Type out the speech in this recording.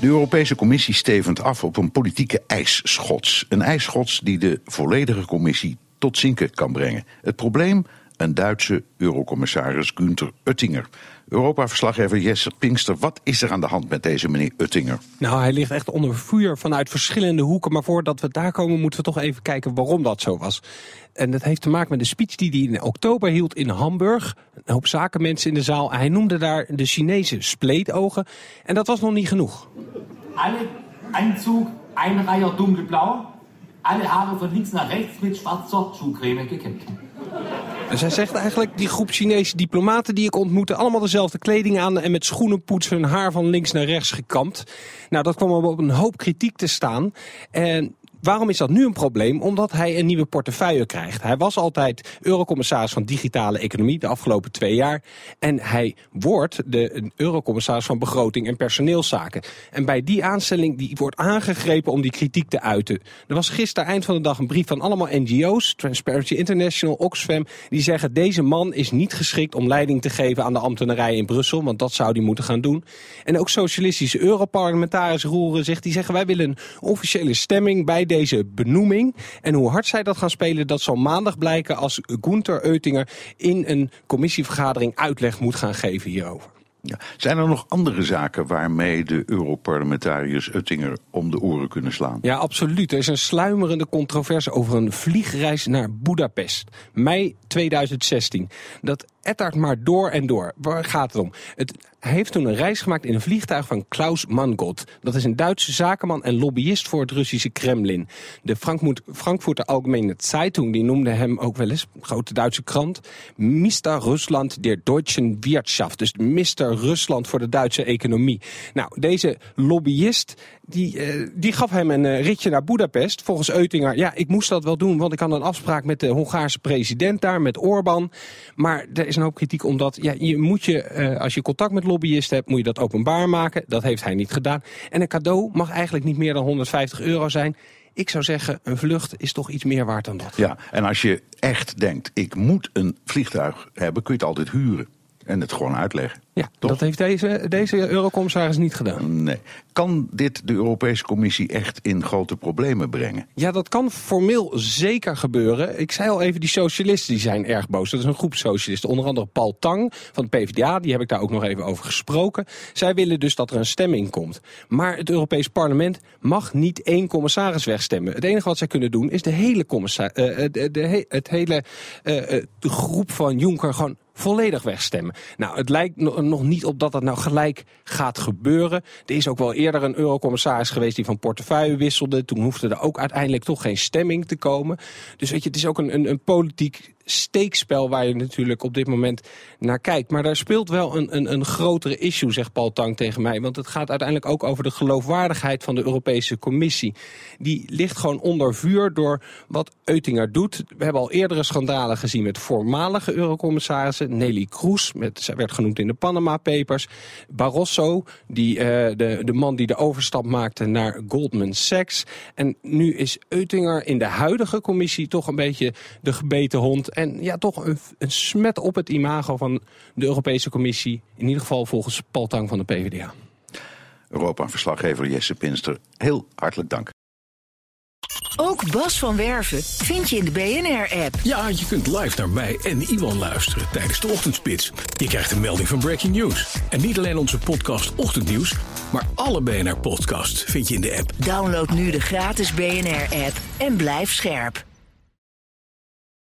De Europese Commissie stevend af op een politieke ijsschots. Een ijsschots die de volledige commissie tot zinken kan brengen. Het probleem? Een Duitse eurocommissaris Günther Oettinger. Europa-verslaggever Jesse Pinkster, wat is er aan de hand met deze meneer Oettinger? Nou, hij ligt echt onder vuur vanuit verschillende hoeken. Maar voordat we daar komen, moeten we toch even kijken waarom dat zo was. En dat heeft te maken met de speech die hij in oktober hield in Hamburg. Een hoop zakenmensen in de zaal. Hij noemde daar de Chinese spleetogen. En dat was nog niet genoeg. Alle Anzug, ein Reiher dunkelblau. Alle Haare van links naar rechts met schwarzer Schuhcreme gekempt. Dus hij zegt eigenlijk, die groep Chinese diplomaten die ik ontmoette... allemaal dezelfde kleding aan en met schoenen poetsen... hun haar van links naar rechts gekamd. Nou, dat kwam op een hoop kritiek te staan. En Waarom is dat nu een probleem? Omdat hij een nieuwe portefeuille krijgt. Hij was altijd eurocommissaris van digitale economie de afgelopen twee jaar. En hij wordt de eurocommissaris van begroting en personeelszaken. En bij die aanstelling die wordt aangegrepen om die kritiek te uiten. Er was gisteren eind van de dag een brief van allemaal NGO's, Transparency International, Oxfam, die zeggen deze man is niet geschikt om leiding te geven aan de ambtenarij in Brussel, want dat zou hij moeten gaan doen. En ook socialistische Europarlementariërs roeren zich, die zeggen wij willen een officiële stemming bij deze benoeming. En hoe hard zij dat gaan spelen, dat zal maandag blijken als Gunther Oettinger in een commissievergadering uitleg moet gaan geven hierover. Ja. Zijn er nog andere zaken waarmee de Europarlementariërs Uttinger om de oren kunnen slaan? Ja, absoluut. Er is een sluimerende controverse over een vliegreis naar Budapest. Mei 2016. Dat ettert maar door en door. Waar gaat het om? Het, heeft toen een reis gemaakt in een vliegtuig van Klaus Mangold. Dat is een Duitse zakenman en lobbyist voor het Russische Kremlin. De Frankfurter Allgemeine Zeitung die noemde hem ook wel eens, grote Duitse krant, Mr. Rusland der deutschen Wirtschaft. Dus Mr. Rusland voor de Duitse economie. Nou, deze lobbyist die, uh, die gaf hem een uh, ritje naar Budapest. Volgens Eutinger, ja, ik moest dat wel doen, want ik had een afspraak met de Hongaarse president daar, met Orbán. Maar er is een hoop kritiek omdat ja, je moet je, uh, als je contact met lobbyisten hebt, moet je dat openbaar maken. Dat heeft hij niet gedaan. En een cadeau mag eigenlijk niet meer dan 150 euro zijn. Ik zou zeggen, een vlucht is toch iets meer waard dan dat. Ja, en als je echt denkt, ik moet een vliegtuig hebben, kun je het altijd huren. En het gewoon uitleggen. Ja, Toch? dat heeft deze, deze eurocommissaris niet gedaan. Nee. Kan dit de Europese Commissie echt in grote problemen brengen? Ja, dat kan formeel zeker gebeuren. Ik zei al even, die socialisten die zijn erg boos. Dat is een groep socialisten. Onder andere Paul Tang van de PvdA, die heb ik daar ook nog even over gesproken. Zij willen dus dat er een stemming komt. Maar het Europees Parlement mag niet één commissaris wegstemmen. Het enige wat zij kunnen doen is de hele, commissar, uh, de, de, het hele uh, de groep van Juncker gewoon volledig wegstemmen. Nou, het lijkt nog niet op dat dat nou gelijk gaat gebeuren. Er is ook wel eerder een eurocommissaris geweest die van portefeuille wisselde. Toen hoefde er ook uiteindelijk toch geen stemming te komen. Dus weet je, het is ook een, een, een politiek steekspel waar je natuurlijk op dit moment naar kijkt. Maar daar speelt wel een, een, een grotere issue, zegt Paul Tang tegen mij. Want het gaat uiteindelijk ook over de geloofwaardigheid van de Europese Commissie. Die ligt gewoon onder vuur door wat Eutinger doet. We hebben al eerdere schandalen gezien met voormalige eurocommissarissen. Nelly Kroes, met, zij werd genoemd in de Panama Papers. Barroso, die, uh, de, de man die de overstap maakte naar Goldman Sachs. En nu is Eutinger in de huidige commissie toch een beetje de gebeten hond en ja, toch een, een smet op het imago van de Europese Commissie. In ieder geval volgens Paul Tang van de PvdA. Europa-verslaggever Jesse Pinster, heel hartelijk dank. Ook Bas van Werven vind je in de BNR-app. Ja, je kunt live naar mij en Iwan luisteren tijdens de ochtendspits. Je krijgt een melding van Breaking News. En niet alleen onze podcast Ochtendnieuws, maar alle BNR-podcasts vind je in de app. Download nu de gratis BNR-app en blijf scherp.